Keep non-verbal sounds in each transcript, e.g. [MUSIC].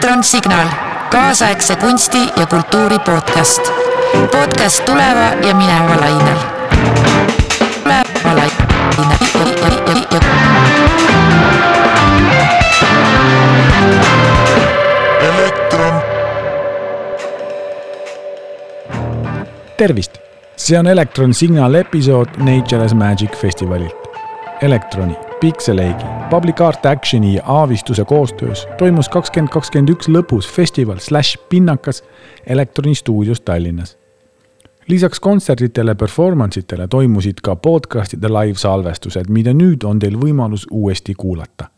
elektronsignaal, kaasaegse kunsti ja kultuuri podcast. podcast tuleva ja mineva lainel. tuleva lainel. elektron, tervist, see on Elektron Signal episood Nature as Magic festivalilt. Elektroni, Pixeleigi, Public Art Actioni ja Aavistuse koostöös toimus kakskümmend kakskümmend üks lõpus festival slaš pinnakas Elektroni stuudios Tallinnas. lisaks kontsertidele, performance itele toimusid ka podcast'ide live-salvestused, mida nüüd on teil võimalus uuesti kuulata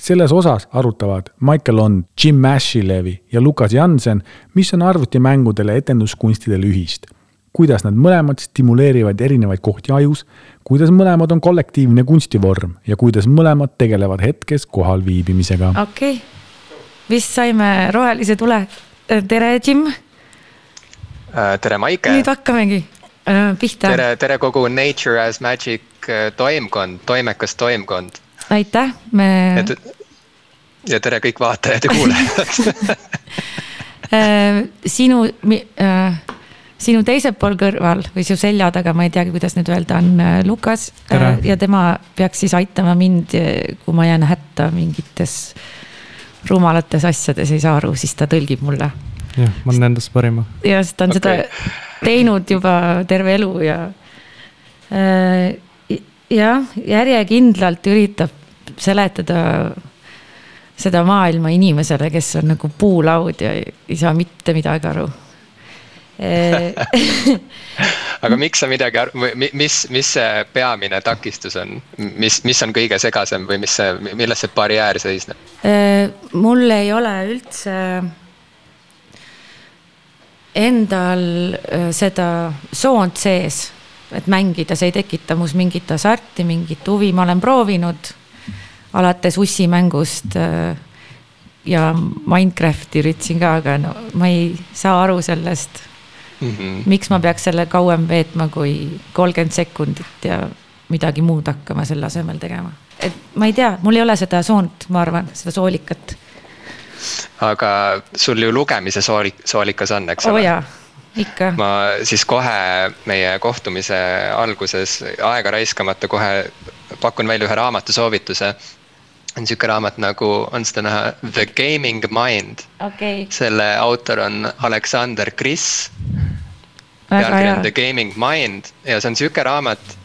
selles osas arutavad Michael On, Jim Mashilevi ja Lukas Jansen, mis on arvutimängudele etenduskunstidele ühist. Kuidas nad mõlemad stimuleerivad erinevaid kohti ajus, kuidas mõlemad on kollektiivne kunstivorm ja kuidas mõlemad tegelevad hetkes kohal viibimisega. okei okay., vist saime rohelise tule. tere, Jim, Äh, tere, Maike. nüüd hakkamegi äh, pihta. tere, tere kogu Nature as Magic äh, toimkond, toimekas toimkond. aitäh, me ja tere kõik vaatajad ja kuulajad [LAUGHS] äh, sinu äh, sinu teisel pool kõrval või su selja taga, ma ei teagi, kuidas nüüd öelda, on äh, Lukas äh, ja tema peaks siis aitama mind, kui ma jään hätta mingites rumalates asjades, ei saa aru, siis ta tõlgib mulle. jah, ma annan endast parima. ja sest ta on okay. Seda teinud juba terve elu ja äh, jah, järjekindlalt üritab seletada seda maailma inimesele, kes on nagu puulaud ja ei saa mitte midagi aru aga miks sa midagi mis, mis see peamine takistus on, mis, mis on kõige segasem või mis see, milles see barjäär seisneb? Äh, mul ei ole üldse endal äh, seda soont sees, et mängida, see ei tekita mus mingit hasarti, mingit huvi, ma olen proovinud alates ussimängust äh, ja Minecrafti üritasin ka, aga no ma ei saa aru sellest, Mhm. miks ma peaks selle kauem veetma kui kolmkümmend sekundit ja midagi muud hakkama selle asemel tegema. et ma ei tea, mul ei ole seda soont, ma arvan, seda soolikat. aga sul ju lugemise soolik-, soolikas on, eks oo ole? Oh ikka. ma siis kohe meie kohtumise alguses aega raiskamata kohe pakun välja ühe raamatu soovituse. on sihuke raamat nagu, on seda näha, The Gaming Mind, okei, selle autor on Aleksander Kriss. Pealkiri on The. Gaming Mind ja see on sihuke raamat,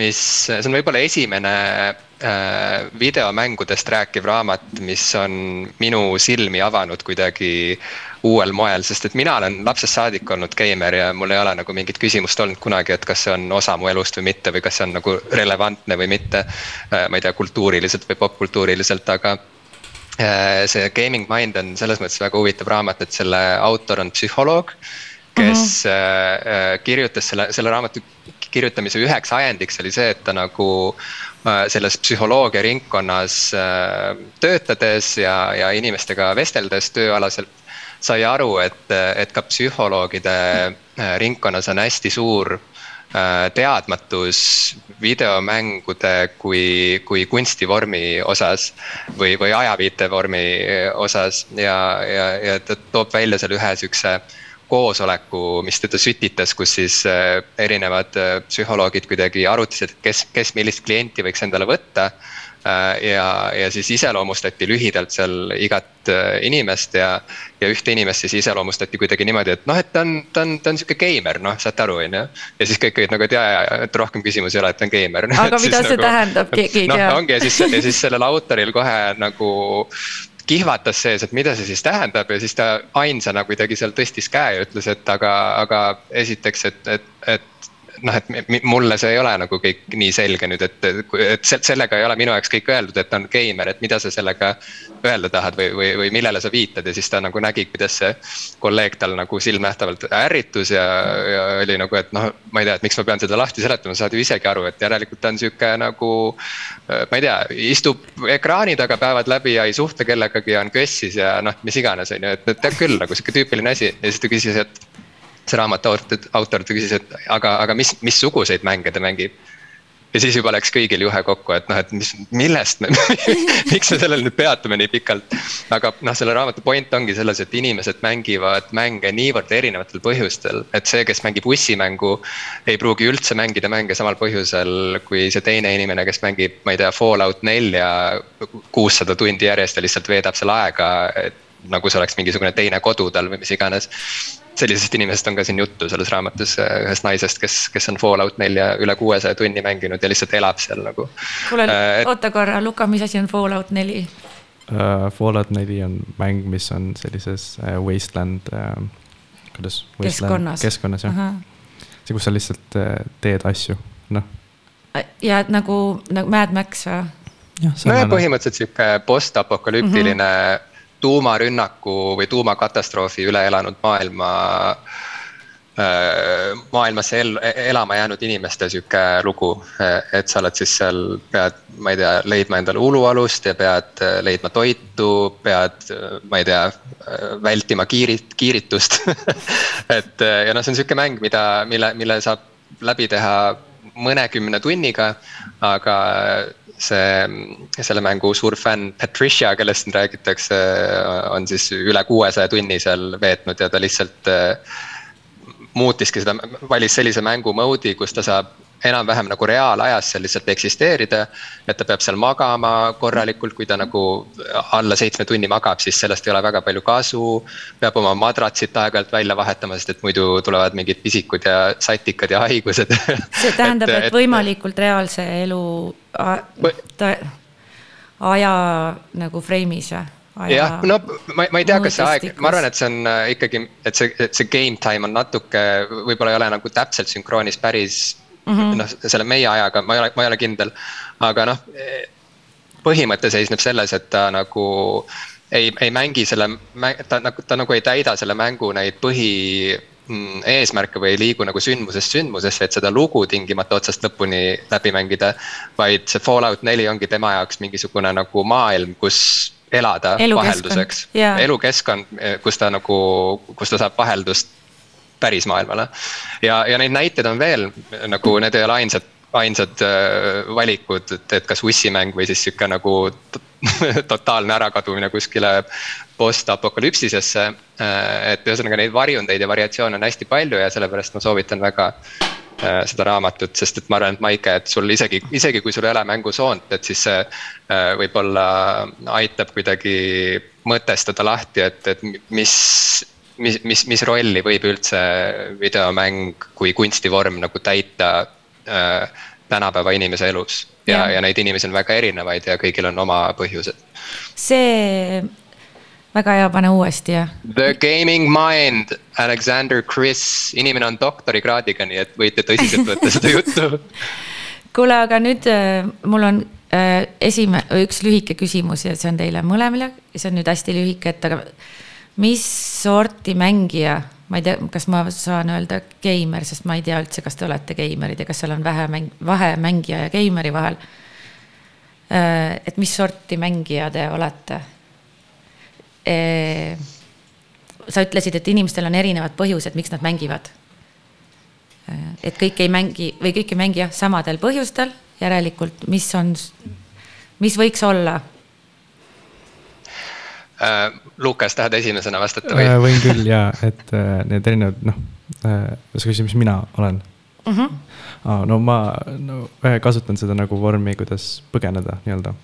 mis, see on võib-olla esimene äh, videomängudest rääkiv raamat, mis on minu silmi avanud kuidagi uuel moel, sest et mina olen lapsest saadik olnud geimer ja mul ei ole nagu mingit küsimust olnud kunagi, et kas see on osa mu elust või mitte või kas see on nagu relevantne või mitte. ma ei tea, kultuuriliselt või popkultuuriliselt, aga äh, see Gaming Mind on selles mõttes väga huvitav raamat, et selle autor on psühholoog, kes uh -huh. kirjutas selle, selle raamatu kirjutamise üheks ajendiks oli see, et ta nagu äh, selles psühholoogia ringkonnas äh, töötades ja, ja inimestega vesteldes tööalaselt sai aru, et, et ka psühholoogide äh, ringkonnas on hästi suur äh, teadmatus videomängude kui, kui kunstivormi osas või, või ajaviitevormi osas ja, ja, ja ta toob välja seal ühe siukse koosoleku, mis teda sütitas, kus siis äh, erinevad äh, psühholoogid kuidagi arutasid, et kes, kes millist klienti võiks endale võtta. ja, ja siis iseloomustati lühidalt seal igat äh, inimest ja, ja ühte inimest siis iseloomustati kuidagi niimoodi, et noh, et ta on, ta on, ta on sihuke geimer, noh, saate aru, on ju. ja siis kõik olid nagu, et ja, ja, et rohkem küsimusi ei ole, et ta on geimer. Aga [LAUGHS] mida see tähendab, keegi ei noh, tea. ongi ja siis, ja siis sellel autoril kohe nagu kihvatas sees, et mida see siis tähendab ja siis ta ainsana kuidagi seal tõstis käe ja ütles, et aga, aga esiteks, et, et, et noh, et mulle see ei ole nagu kõik nii selge nüüd, et, et se- sellega ei ole minu jaoks kõik öeldud, et ta on geimer, et mida sa sellega öelda tahad või, või, või millele sa viitad ja siis ta nagu nägi, kuidas see kolleeg tal nagu silmnähtavalt ärritus ja, ja oli nagu, et noh, ma ei tea, et miks ma pean seda lahti seletama, saad ju isegi aru, et järelikult ta on sihuke nagu. ma ei tea, istub ekraani taga päevad läbi ja ei suhtle kellegagi ja on kössis ja noh, mis iganes, on ju, et tead küll nagu sihuke tüüpiline asi ja siis ta küsis, et see raamatu autor, autor küsis, et aga, aga mis, missuguseid mänge ta mängib. ja siis juba läks kõigil juhe kokku, et noh, et mis, millest me [LAUGHS] miks me sellel nüüd peatume nii pikalt. aga noh, selle raamatu point ongi selles, et inimesed mängivad mänge niivõrd erinevatel põhjustel, et see, kes mängib ussimängu. ei pruugi üldse mängida mänge samal põhjusel, kui see teine inimene, kes mängib, ma ei tea, Fallout nelja kuussada tundi järjest ja lihtsalt veedab seal aega, et nagu see oleks mingisugune teine kodu tal või mis iganes sellisest inimesest on ka siin juttu selles raamatus äh, ühest naisest, kes, kes on Fallout nelja üle kuuesaja tunni mänginud ja lihtsalt elab seal nagu. kuule uh,, oota korra, Luka, mis asi on Fallout neli uh,? Fallout neli on mäng, mis on sellises uh, wasteland uh,, kuidas? keskkonnas. keskkonnas jah. see, kus sa lihtsalt uh, teed asju, noh. ja et nagu, nagu Mad Max või? nojah, põhimõtteliselt sihuke postapokalüptiline mm. -hmm tuumarünnaku või tuumakatastroofi üle elanud maailma äh, maailmasse el, elama jäänud inimeste sihuke lugu, et sa oled siis seal, pead, ma ei tea, leidma endale ulualust ja pead äh, leidma toitu, pead, ma ei tea, vältima kiirit-, kiiritust [LAUGHS] et ja noh, see on sihuke mäng, mida, mille, mille saab läbi teha mõnekümne tunniga, aga see, selle mängu suur fänn Patricia, kellest siin räägitakse, on siis üle kuuesaja tunni seal veetnud ja ta lihtsalt äh, muutiski seda, valis sellise mängu mode'i, kus ta saab enam-vähem nagu reaalajas seal lihtsalt eksisteerida. et ta peab seal magama korralikult, kui ta nagu alla seitsme tunni magab, siis sellest ei ole väga palju kasu. peab oma madratsit aeg-ajalt välja vahetama, sest et muidu tulevad mingid pisikud ja satikad ja haigused. see tähendab, [LAUGHS] et, et võimalikult reaalse elu ta, aja nagu frame'is või? jah, no ma, ma ei tea, kas see aeg, ma arvan, et see on äh, ikkagi, et see, et see game time on natuke, võib-olla ei ole nagu täpselt sünkroonis päris mm -hmm. noh, selle meie ajaga, ma ei ole, ma ei ole kindel. aga noh, põhimõte seisneb selles, et ta nagu ei, ei mängi selle, ta nagu, ta nagu ei täida selle mängu neid põhi mm, eesmärke või ei liigu nagu sündmusest sündmusesse, et seda lugu tingimata otsast lõpuni läbi mängida. vaid see Fallout neli ongi tema jaoks mingisugune nagu maailm, kus elada elukeskkond. vahelduseks yeah.. elukeskkond, kus ta nagu, kus ta saab vaheldust päris maailmale. ja, ja neid näiteid on veel nagu need ei ole ainsad, ainsad äh, valikud, et, et kas ussimäng või siis sihuke nagu [LAUGHS] totaalne ärakadumine kuskile post-apokalüpsisesse. Äh, et ühesõnaga neid varjundeid ja variatsioone on hästi palju ja sellepärast ma soovitan väga äh, seda raamatut, sest et ma arvan, et Maike, et sul isegi, isegi kui sul ei ole mängusoont, et siis see võib-olla aitab kuidagi mõtestada lahti, et, et mis mis, mis, mis rolli võib üldse videomäng kui kunstivorm nagu täita äh, tänapäeva inimese elus. ja, ja., ja neid inimesi on väga erinevaid ja kõigil on oma põhjused. see, väga hea, pane uuesti ja. The Gaming Mind, Alexander Chris, inimene on doktorikraadiga, nii et võite tõsiselt võtta seda [LAUGHS] juttu. kuule, aga nüüd äh, mul on äh, esime-, üks lühike küsimus ja see on teile mõlemale, see on nüüd hästi lühike, et aga mis sorti mängija, ma ei tea, kas ma saan öelda geimer, sest ma ei tea üldse, kas te olete geimerid ja kas seal on vähe mäng, vahe mängija ja geimeri vahel. Äh, et mis sorti mängija te olete? Äh, sa ütlesid, et inimestel on erinevad põhjused, miks nad mängivad. Äh, et kõik ei mängi või kõik ei mängi jah, samadel põhjustel, järelikult, mis on, mis võiks olla Lukas, tahad esimesena vastata või? Äh, võin küll ja, et äh, need erinevad, noh, sa küsisid, mis mina olen mm. -hmm. Ah, no ma no, kasutan seda nagu vormi, kuidas põgeneda nii-öelda.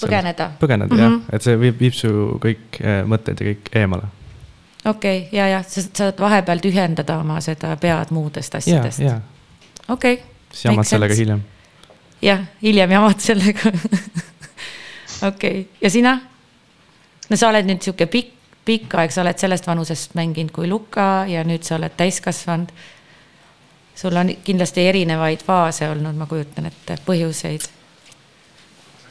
põgeneda? põgeneda mm -hmm. jah, mhm. et see viib, viib su kõik mõtted ja kõik eemale. okei okay,, ja, ja sa saad vahepeal tühjendada oma seda pead muudest asjadest. okei siis jamad sellega hiljem. jah, hiljem jamad sellega [LAUGHS] okei okay., ja sina? No sa oled nüüd sihuke pikk, pikk aeg, sa oled sellest vanusest mänginud kui Luka ja nüüd sa oled täiskasvanud. sul on kindlasti erinevaid faase olnud, ma kujutan ette, põhjuseid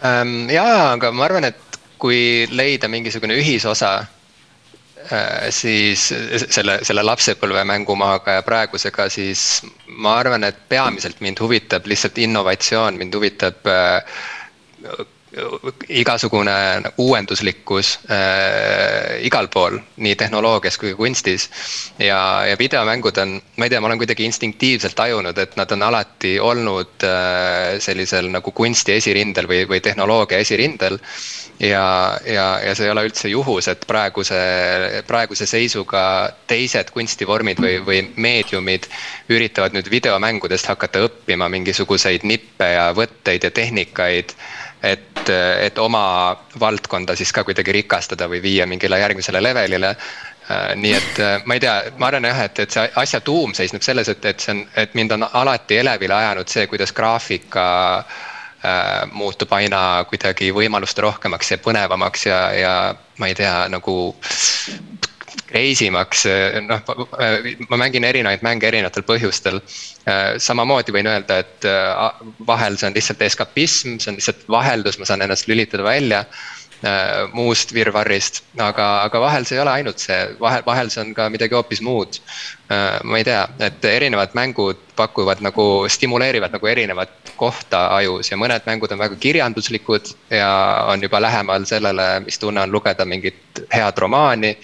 ähm,. jaa, aga ma arvan, et kui leida mingisugune ühisosa äh, siis selle, selle lapsepõlve mängumaaga ja praegusega, siis ma arvan, et peamiselt mind huvitab lihtsalt innovatsioon, mind huvitab äh, igasugune uuenduslikkus äh, igal pool, nii tehnoloogias kui kunstis. ja, ja videomängud on, ma ei tea, ma olen kuidagi instinktiivselt tajunud, et nad on alati olnud äh, sellisel nagu kunsti esirindel või, või tehnoloogia esirindel. ja, ja, ja see ei ole üldse juhus, et praeguse, praeguse seisuga teised kunstivormid või, või meediumid üritavad nüüd videomängudest hakata õppima mingisuguseid nippe ja võtteid ja tehnikaid et, et oma valdkonda siis ka kuidagi rikastada või viia mingile järgmisele levelile. Äh, nii et äh, ma ei tea, ma arvan jah, et, et see asja tuum seisneb selles, et, et see on, et mind on alati elevile ajanud see, kuidas graafika äh, muutub aina kuidagi võimaluste rohkemaks ja põnevamaks ja, ja ma ei tea, nagu reisimaks, noh, ma mängin erinevaid mänge erinevatel põhjustel. samamoodi võin öelda, et äh, vahel see on lihtsalt eskapism, see on lihtsalt vaheldus, ma saan ennast lülitada välja muust virvarrist, aga, aga vahel see ei ole ainult see, vahel, vahel see on ka midagi hoopis muud. Ma ei tea, et erinevad mängud pakuvad nagu, stimuleerivad nagu erinevat kohta ajus ja mõned mängud on väga kirjanduslikud ja on juba lähemal sellele, mis tunne on lugeda mingit head romaani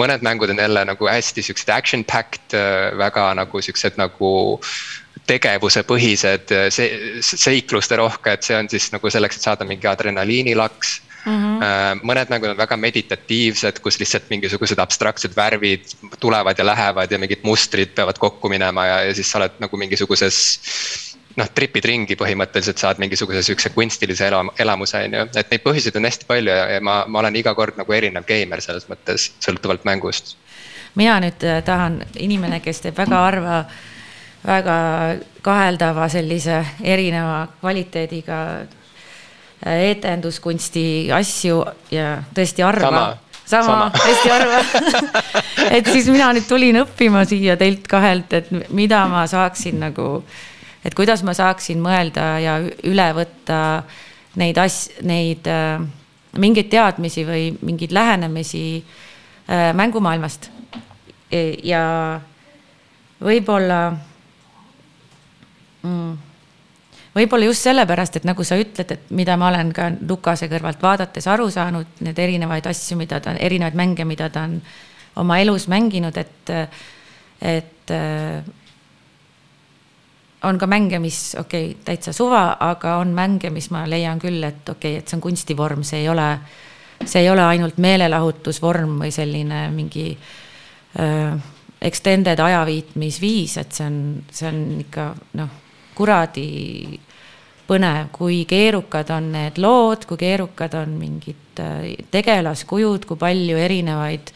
mõned mängud on jälle nagu hästi siuksed action packed, äh, väga nagu siuksed nagu tegevusepõhised, äh, see, seikluste rohked, see on siis nagu selleks, et saada mingi adrenaliinilaks mm. -hmm. mõned mängud on väga meditatiivsed, kus lihtsalt mingisugused abstraktsed värvid tulevad ja lähevad ja mingid mustrid peavad kokku minema ja, ja siis sa oled nagu mingisuguses noh, tripid ringi põhimõtteliselt saad mingisuguse sihukese kunstilise elam-, elamuse, on ju, et neid põhjuseid on hästi palju ja, ja ma, ma olen iga kord nagu erinev geimer selles mõttes, sõltuvalt mängust. mina nüüd äh, tahan, inimene, kes teeb väga harva, väga kaheldava sellise erineva kvaliteediga äh, etenduskunsti asju ja tõesti harva. Sama. Sama, sama., [LAUGHS] hästi harva. [LAUGHS] Et siis mina nüüd tulin õppima siia teilt kahelt, et mida ma saaksin nagu äh, et kuidas ma saaksin mõelda ja üle võtta neid as-, neid äh, mingeid teadmisi või mingeid lähenemisi äh, mängumaailmast. E, ja võib-olla mm, võib-olla just sellepärast, et nagu sa ütled, et mida ma olen ka Lukase kõrvalt vaadates aru saanud, need erinevaid asju, mida ta, erinevaid mänge, mida ta on oma elus mänginud, et, et on ka mänge, mis okei okay,, täitsa suva, aga on mänge, mis ma leian küll, et okei okay,, et see on kunstivorm, see ei ole, see ei ole ainult meelelahutusvorm või selline mingi äh, extended ajaviitmisviis, et see on, see on ikka noh, kuradi põnev, kui keerukad on need lood, kui keerukad on mingid äh, tegelaskujud, kui palju erinevaid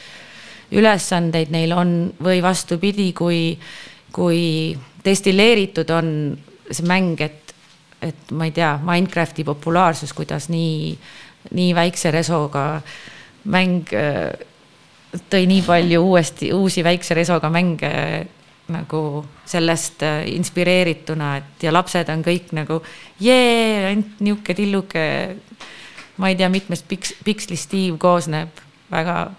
ülesandeid neil on või vastupidi, kui, kui destilleeritud on see mäng, et, et ma ei tea, Minecrafti populaarsus, kuidas nii, nii väikse resoga mäng tõi nii palju uuesti, uusi väikse resoga mänge nagu sellest äh, inspireerituna, et ja lapsed on kõik nagu jee, ainult nihuke tilluke. ma ei tea, mitmest piks-, pikslist tiiv koosneb väga,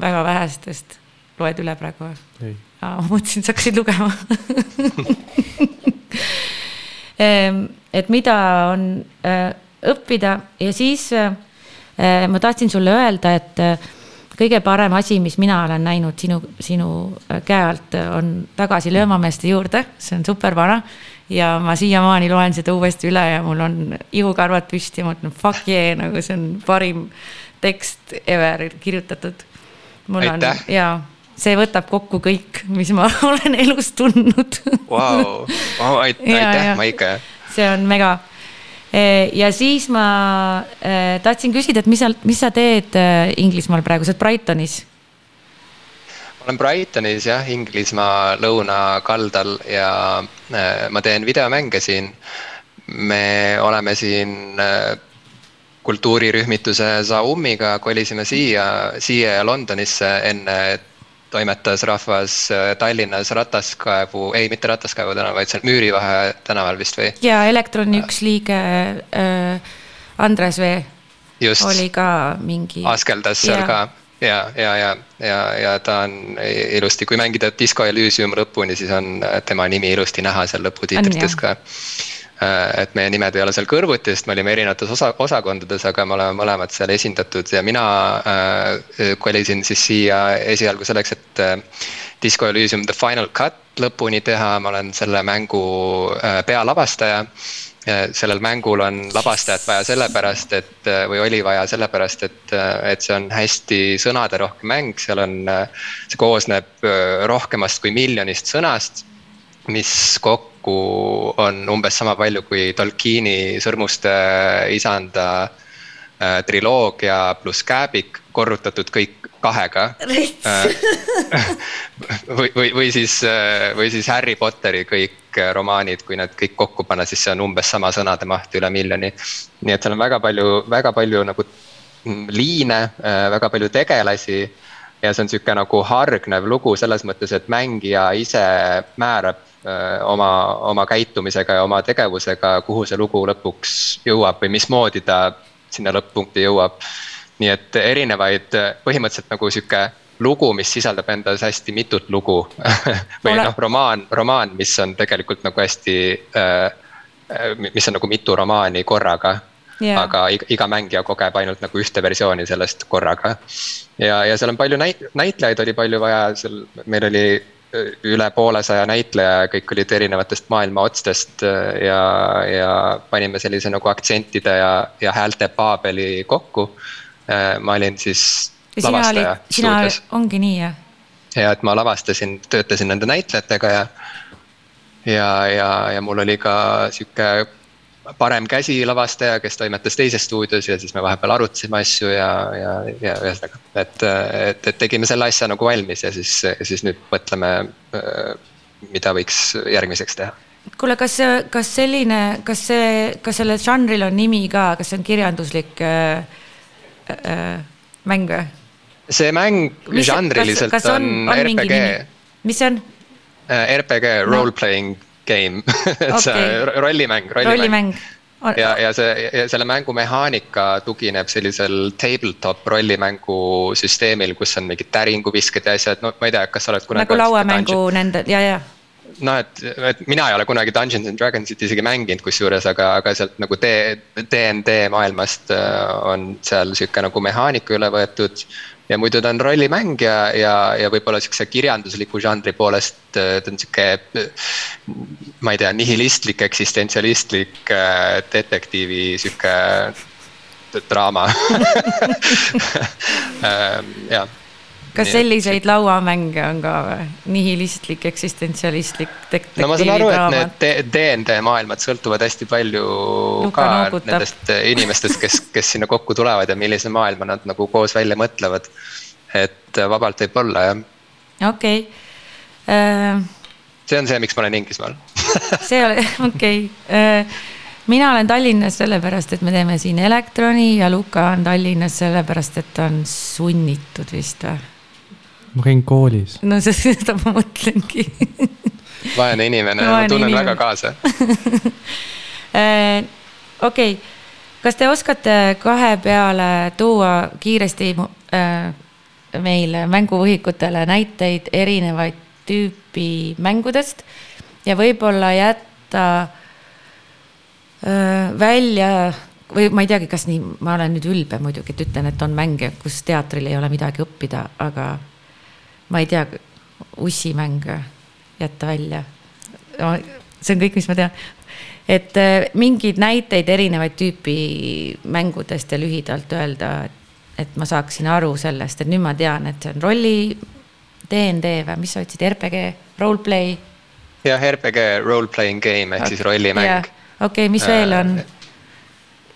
väga vähestest. loed üle praegu ei ma mõtlesin, sa hakkasid lugema et mida on äh, õppida ja siis äh, ma tahtsin sulle öelda, et äh, kõige parem asi, mis mina olen näinud sinu, sinu käe alt, on Tagasi löömameeste juurde, see on super vana. ja ma siiamaani loen seda uuesti üle ja mul on ihukarvad püsti ja ma ütlen fuck yeah, nagu see on parim tekst ever kirjutatud. mul Aitäh. on ja see võtab kokku kõik, mis ma [LAUGHS] olen elus tundnud wow.. Wow, [LAUGHS] aitäh, Maike. see on mega. E, ja siis ma e, tahtsin küsida, et mis sa, mis sa teed e, Inglismaal praegu, sa oled Brightonis? ma olen Brightonis jah, Inglismaa lõunakaldal ja ma teen videomänge siin. me oleme siin kultuurirühmituse Zaumiga kolisime siia, siia ja Londonisse enne, toimetas rahvas äh, Tallinnas Rataskaevu, ei mitte Rataskaevu tänaval, vaid seal Müürivahe tänaval vist või? ja Elektroni üks liige äh, Andres Vee Just. oli ka mingi. askeldas seal ja. ka ja, ja, ja, ja, ja ta on ilusti, kui mängida Disco Elysium lõpuni, siis on tema nimi ilusti näha seal lõputiitrites ka et meie nimed ei ole seal kõrvuti, sest me olime erinevates osa, osakondades, aga me oleme mõlemad seal esindatud ja mina äh, kolisin siis siia esialgu selleks, et äh, Disco Elysium The Final Cut lõpuni teha, ma olen selle mängu äh, pealavastaja sellel mängul on lavastajat vaja sellepärast, et või oli vaja sellepärast, et, et see on hästi sõnaderohke mäng, seal on, see koosneb rohkemast kui miljonist sõnast mis kokku on umbes sama palju kui Tolkieni Sõrmuste isanda äh, triloogia pluss Kääbik korrutatud kõik kahega äh, [LAUGHS] või, või, või siis, äh, või siis Harry Potteri kõik romaanid, kui need kõik kokku panna, siis see on umbes sama sõnade maht üle miljoni. nii et seal on väga palju, väga palju nagu liine, väga palju tegelasi ja see on sihuke nagu hargnev lugu selles mõttes, et mängija ise määrab oma, oma käitumisega ja oma tegevusega, kuhu see lugu lõpuks jõuab või mismoodi ta sinna lõpp-punkti jõuab. nii et erinevaid, põhimõtteliselt nagu sihuke lugu, mis sisaldab endas hästi mitut lugu [LAUGHS] või noh, romaan, romaan, mis on tegelikult nagu hästi mis on nagu mitu romaani korraga yeah.. aga iga, iga mängija kogeb ainult nagu ühte versiooni sellest korraga. ja, ja seal on palju näit-, näitlejaid oli palju vaja, seal meil oli üle poolesaja näitleja ja kõik olid erinevatest maailma otstest äh, ja, ja panime sellise nagu aktsentide ja, ja häälte paabeli kokku. Äh, ma olin siis ja lavastaja. sina olid, ongi nii jah? ja et ma lavastasin, töötasin nende näitlejatega ja, ja, ja, ja mul oli ka sihuke parem käsi lavastaja, kes toimetas teises stuudios ja siis me vahepeal arutasime asju ja, ja, ja ühesõnaga. et, et, et tegime selle asja nagu valmis ja siis, siis nüüd mõtleme, mida võiks järgmiseks teha. kuule, kas, kas selline, kas see, kas sellel žanril on nimi ka, kas see on kirjanduslik äh, äh, mäng või? see mäng mis, žanriliselt kas, kas on, on, on RPG. mis see on? Äh, RPG, role playing no game. [LAUGHS] Et okay. see rollimäng, rollimäng, rollimäng.. ja, ja see, ja selle mängu mehaanika tugineb sellisel tabletop rollimängu süsteemil, kus on mingid täringuvisked ja asjad, no ma ei tea, kas sa oled kunagi. nagu lauamängu nende, ja, ja. Noh, et, et mina ei ole kunagi Dungeons and Dragonsit isegi mänginud kusjuures, aga, aga sealt nagu DND maailmast äh, on seal sihuke nagu mehaanika üle võetud ja muidu ta on rollimäng ja, ja, ja võib-olla sihukese kirjandusliku žanri poolest äh, ta on sihuke. ma ei tea, nihilistlik, eksistentsialistlik äh, detektiivi sihuke draama [LAUGHS] ähm, jah kas Nii, selliseid lauamänge on ka või? nihilistlik, eksistentsialistlik. no ma saan aru, et need DND maailmad sõltuvad hästi palju Luka ka noogutab. nendest inimestest, kes, kes sinna kokku tulevad ja millise maailma nad nagu koos välja mõtlevad. et vabalt võib olla jah. okei okay. uh.... see on see, miks ma olen Inglismaal [LAUGHS] see okei okay. uh mina olen Tallinnas sellepärast, et me teeme siin elektroni ja Luka on Tallinnas sellepärast, et ta on sunnitud vist või? Ma käin koolis. no [LAUGHS] seda ma mõtlengi vaene inimene, ma tunnen inimene. väga kaasa [LAUGHS] äh, okei okay., kas te oskate kahe peale tuua kiiresti äh, meile mänguvõhikutele näiteid erinevaid tüüpi mängudest ja võib-olla jätta äh, välja või ma ei teagi, kas nii, ma olen nüüd ülbe muidugi, et ütlen, et on mänge, kus teatril ei ole midagi õppida, aga ma ei tea, ussimänge jätta välja see on kõik, mis ma tean. et äh, mingeid näiteid erinevaid tüüpi mängudest ja lühidalt öelda, et ma saaksin aru sellest, et nüüd ma tean, et see on rolli, DND või mis sa ütlesid, RPG, roleplay? jah, RPG, role playing game ehk okay. siis rollimäng. okei okay,, mis veel on? Äh,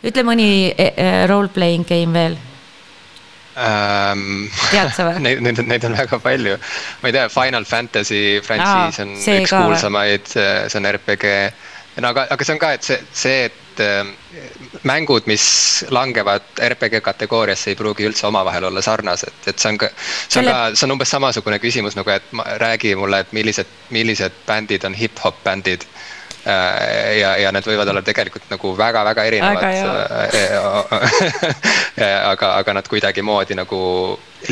ütle mõni e, e, role playing game veel ähm,. tead sa või? [LAUGHS] Neid, neid, neid on väga palju. ma ei tea, Final Fantasy frantsiis on üks kuulsamaid, see on RPG. no aga, aga see on ka, et see, see, et äh, mängud, mis langevad RPG kategooriasse, ei pruugi üldse omavahel olla sarnased, et see on ka. see on Selle... ka, see on umbes samasugune küsimus nagu, et ma, räägi mulle, et millised, millised bändid on hip-hop bändid ja, ja need võivad olla tegelikult nagu väga-väga erinevad. Äh, [LAUGHS] aga, aga nad kuidagimoodi nagu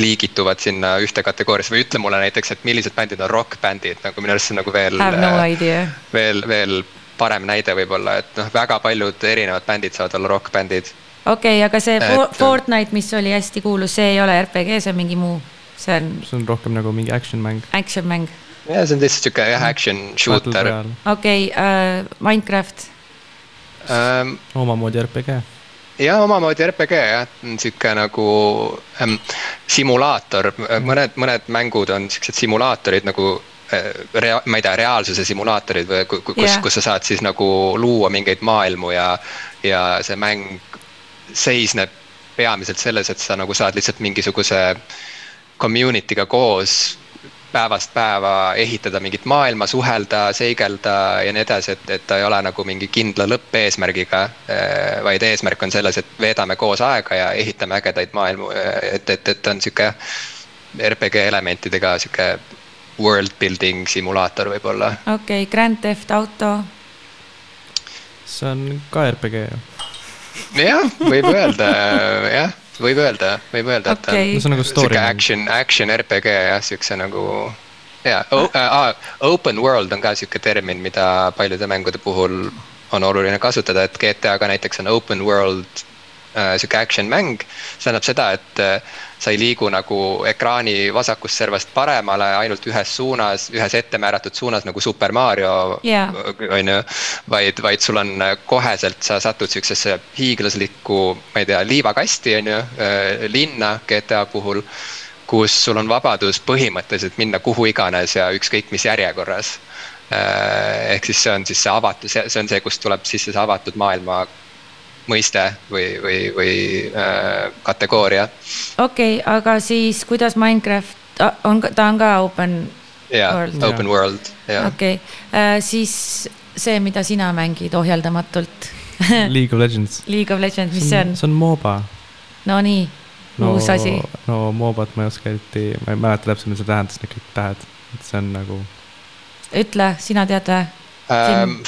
liigituvad sinna ühte kategooriasse või ütle mulle näiteks, et millised bändid on rokkbändid, nagu minu arust see on nagu veel. Have no idea. veel, veel parem näide võib-olla, et noh, väga paljud erinevad bändid saavad olla rokkbändid. okei okay,, aga see Et- For Fortnite, mis oli hästi kuulus, see ei ole RPG, see on mingi muu, see on see on rohkem nagu mingi action mäng. action mäng. Ja see on lihtsalt sihuke jah, action shooter. okei uh,, Minecraft, Ähm, omamoodi RPG. ja omamoodi RPG jah, sihuke nagu ähm, simulaator, mõned, mõned mängud on siuksed simulaatorid nagu äh, rea-, ma ei tea, reaalsuse simulaatorid või ku- ku- kus Jah. yeah., kus sa saad siis nagu luua mingeid maailmu ja, ja see mäng seisneb peamiselt selles, et sa nagu saad lihtsalt mingisuguse community'ga koos päevast päeva ehitada mingit maailma, suhelda, seigelda ja nii edasi, et, et ta ei ole nagu mingi kindla lõppeesmärgiga. vaid eesmärk on selles, et veedame koos aega ja ehitame ägedaid maailmu, et, et, et ta on sihuke RPG elementidega sihuke world building simulaator võib-olla. okei okay,, Grand Theft Auto, see on ka RPG ju. jah, võib öelda jah, võib öelda, võib öelda, et ta Okei. no see on nagu story sihuke action, action RPG jah, siukse nagu ja oh, äh, open world on ka sihuke termin, mida paljude mängude puhul on oluline kasutada, et GTA ka näiteks on open world sihuke action mäng. see tähendab seda, et äh, sa ei liigu nagu ekraani vasakust servast paremale ainult ühes suunas, ühes ettemääratud suunas nagu Super Mario Jaa. on ju, vaid, vaid sul on äh, koheselt, sa satud siuksesse hiiglaslikku, ma ei tea, liivakasti on ju, linna GTA puhul. kus sul on vabadus põhimõtteliselt minna kuhu iganes ja ükskõik mis järjekorras. ehk siis see on siis see avatus, see on see, kust tuleb sisse see avatud maailma mõiste või, või, või äh, kategooria. okei okay,, aga siis kuidas Minecraft on, ta on ka open, jaa World., open world, jaa. okei okay., siis see, mida sina mängid ohjeldamatult [LAUGHS] League of Legends. League of Legends, mis see on? see on MOBA. Nonii, no uus asi. no MOBA-t ma ei oska eriti, ma ei mäleta täpselt, mis see tähendas, need kõik tähed, et see on nagu. ütle, sina tead või? Ähm,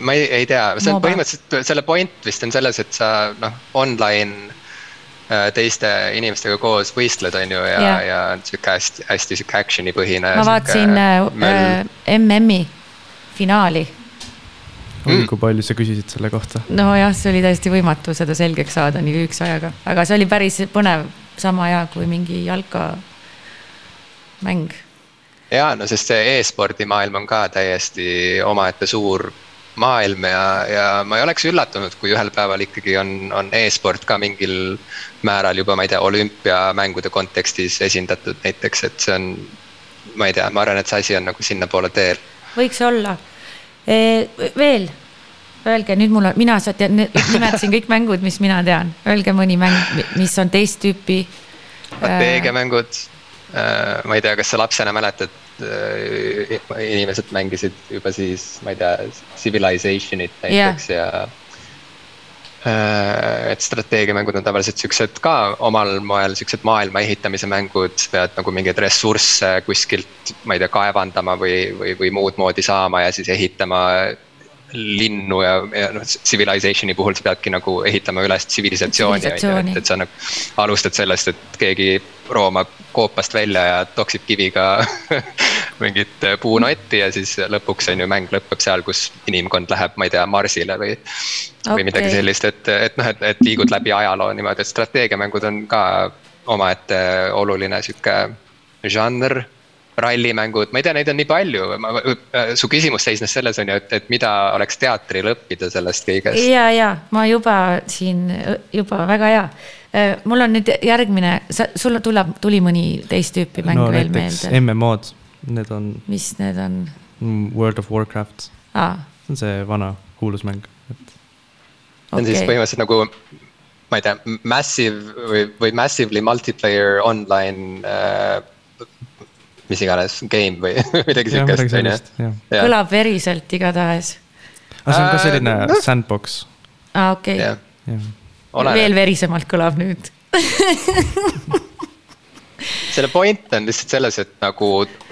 ma ei, ei tea, see on põhimõtteliselt selle point vist on selles, et sa noh, online äh, teiste inimestega koos võistled, on ju, ja ja on sihuke hästi, hästi sihuke action'i põhine. ma vaatasin äh, äh, MM-i finaali. oi Mm. kui palju sa küsisid selle kohta. nojah, see oli täiesti võimatu seda selgeks saada nii lühikese ajaga, aga see oli päris põnev, sama hea kui mingi jalkamäng. ja no sest see e-spordi maailm on ka täiesti omaette suur maailm ja, ja ma ei oleks üllatunud, kui ühel päeval ikkagi on, on e-sport ka mingil määral juba, ma ei tea, olümpiamängude kontekstis esindatud näiteks, et see on. ma ei tea, ma arvan, et see asi on nagu sinnapoole teel võiks olla e,. veel, öelge nüüd mul on, mina tean, nimetasin kõik mängud, mis mina tean, öelge mõni mäng, mis on teist tüüpi. strateegiamängud. ma ei tea, kas sa lapsena mäletad, inimesed mängisid juba siis, ma ei tea, Civilizationit näiteks ja. et strateegiamängud on tavaliselt siuksed ka omal moel siuksed maailma ehitamise mängud, pead nagu mingeid ressursse kuskilt, ma ei tea, kaevandama või, või, või muud moodi saama ja siis ehitama linnu ja, ja noh, civilizationi puhul sa peadki nagu ehitama üles tsivilisatsiooni, on ju, et, et sa nagu alustad sellest, et keegi roomab koopast välja ja toksib kiviga [LAUGHS] mingit puunotti ja siis lõpuks on ju mäng lõpeb seal, kus inimkond läheb, ma ei tea, Marsile või okay. või midagi sellist, et, et noh, et, et liigud läbi ajaloo niimoodi, et strateegiamängud on ka omaette oluline sihuke žanr. rallimängud, ma ei tea, neid on nii palju, su küsimus seisnes selles on ju, et, et mida oleks teatril õppida sellest kõigest. ja, ja ma juba siin juba väga hea. mul on nüüd järgmine, sa, sul tuleb, tuli mõni teist tüüpi mäng no veel meelde, MMO-d, need on mis need on mm, World of Warcraft, ah,? see on see vana kuulus mäng, et see on siis okei, põhimõtteliselt nagu, ma ei tea, massive või, või massively multiplayer online äh,. Mis iganes, game või [LAUGHS] midagi siukest, on ju. kõlab veriselt igatahes. aga see on ka Äh, selline noh. sandbox, aa, okei, jah, jah. veel verisemalt kõlab nüüd. [LAUGHS] selle point on lihtsalt selles, et nagu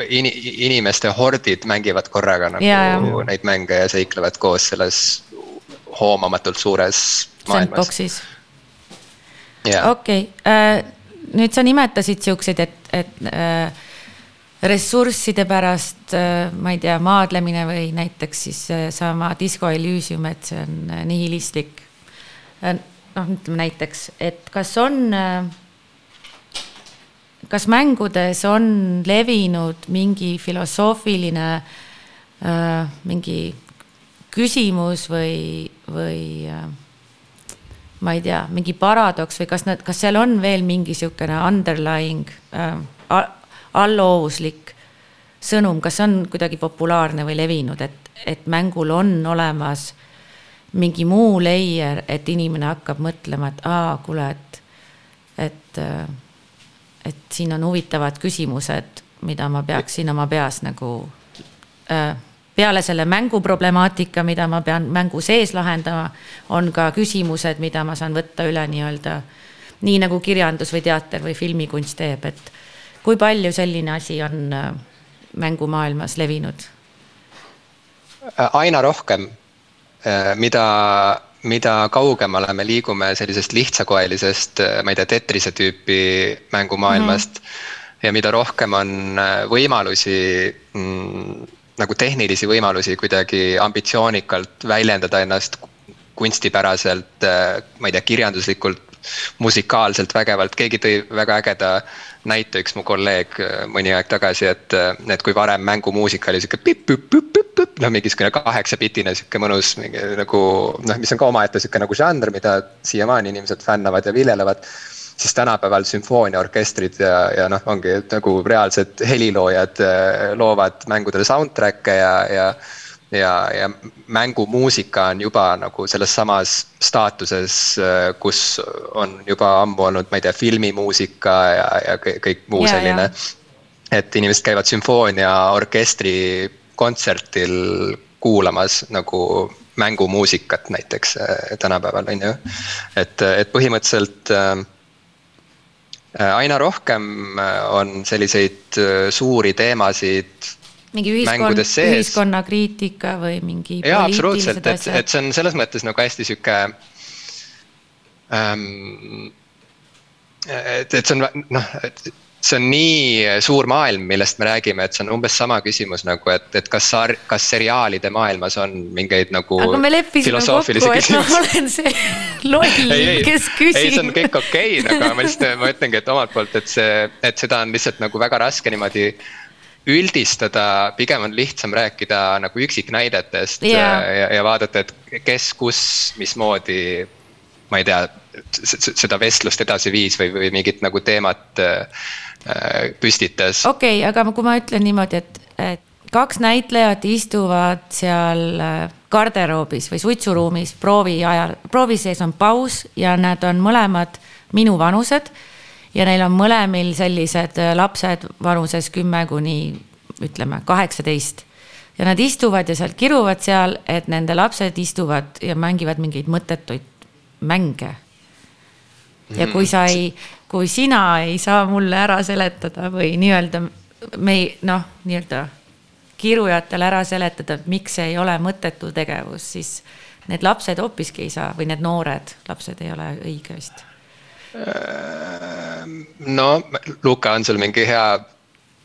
in, inimeste hordid mängivad korraga nagu ja, jaa. neid mänge ja seiklevad koos selles hoomamatult suures maailmas. Sandboxis, okei, nüüd sa nimetasid siukseid, et, et äh, ressursside pärast, ma ei tea, maadlemine või näiteks siis sama Disco Elysium, et see on nihilistlik. noh, ütleme näiteks, et kas on, kas mängudes on levinud mingi filosoofiline mingi küsimus või, või ma ei tea, mingi paradoks või kas nad, kas seal on veel mingi niisugune underlying äh, alloovuslik sõnum, kas see on kuidagi populaarne või levinud, et, et mängul on olemas mingi muu layer, et inimene hakkab mõtlema, et aa, kuule, et, et, et siin on huvitavad küsimused, mida ma peaksin oma peas nagu äh, peale selle mängu problemaatika, mida ma pean mängu sees lahendama, on ka küsimused, mida ma saan võtta üle nii-öelda nii nagu kirjandus või teater või filmikunst teeb, et kui palju selline asi on äh, mängumaailmas levinud? Äh, aina rohkem, äh, mida, mida kaugemale me liigume sellisest lihtsakoelisest, ma ei tea, Tetrise tüüpi mängumaailmast mm. -hmm. ja mida rohkem on võimalusi mm, nagu tehnilisi võimalusi kuidagi ambitsioonikalt väljendada ennast kunstipäraselt, ma ei tea, kirjanduslikult musikaalselt vägevalt, keegi tõi väga ägeda näite, üks mu kolleeg äh, mõni aeg tagasi, et, äh, et kui varem mängumuusika oli sihuke pipp-pipp-pipp-pipp, noh, mingi siukene kaheksapitine sihuke mõnus mingi nagu noh, mis on ka omaette sihuke nagu žanr, mida siiamaani inimesed fännavad ja viljelevad siis tänapäeval sümfooniaorkestrid ja, ja noh, ongi nagu reaalsed heliloojad äh, loovad mängudele soundtrack'e ja, ja ja, ja mängumuusika on juba nagu selles samas staatuses, äh, kus on juba ammu olnud, ma ei tea, filmimuusika ja, ja kõik muu ja, selline. et inimesed käivad sümfooniaorkestri kontsertil kuulamas nagu mängumuusikat näiteks äh, tänapäeval on ju. et, et põhimõtteliselt äh, aina rohkem on selliseid suuri teemasid mingi ühiskond, ühiskonnakriitika või mingi. jaa, absoluutselt, et, et see on selles mõttes nagu hästi sihuke ähm,. et, et see on noh, et see on nii suur maailm, millest me räägime, et see on umbes sama küsimus nagu, et, et kas, kas seriaalide maailmas on mingeid nagu. aga me leppisime kokku, et ma olen see loll, kes küsib. ei, see on kõik okei okay,, aga ma lihtsalt, ma ütlengi, et omalt poolt, et see, et seda on lihtsalt nagu väga raske niimoodi üldistada, pigem on lihtsam rääkida nagu üksiknäidetest yeah. ja, ja vaadata, et kes, kus, mismoodi. ma ei tea, seda vestlust edasi viis või, või mingit nagu teemat äh, püstitas. okei okay,, aga kui ma ütlen niimoodi, et, et kaks näitlejat istuvad seal äh, garderoobis või suitsuruumis proovi ajal, proovi sees on paus ja nad on mõlemad minu vanused ja neil on mõlemil sellised äh, lapsed vanuses kümme kuni ütleme kaheksateist. ja nad istuvad ja sealt kiruvad seal, et nende lapsed istuvad ja mängivad mingeid mõttetuid mänge. ja kui sa ei, kui sina ei saa mulle ära seletada või nii-öelda me ei noh, nii-öelda kirujatele ära seletada, et miks see ei ole mõttetu tegevus, siis need lapsed hoopiski ei saa või need noored lapsed ei ole õige vist no Luka, on sul mingi hea